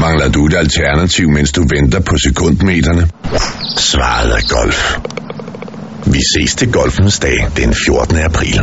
Mangler du et alternativ, mens du venter på sekundmeterne? Svaret er golf. Vi ses til golfens dag den 14. april.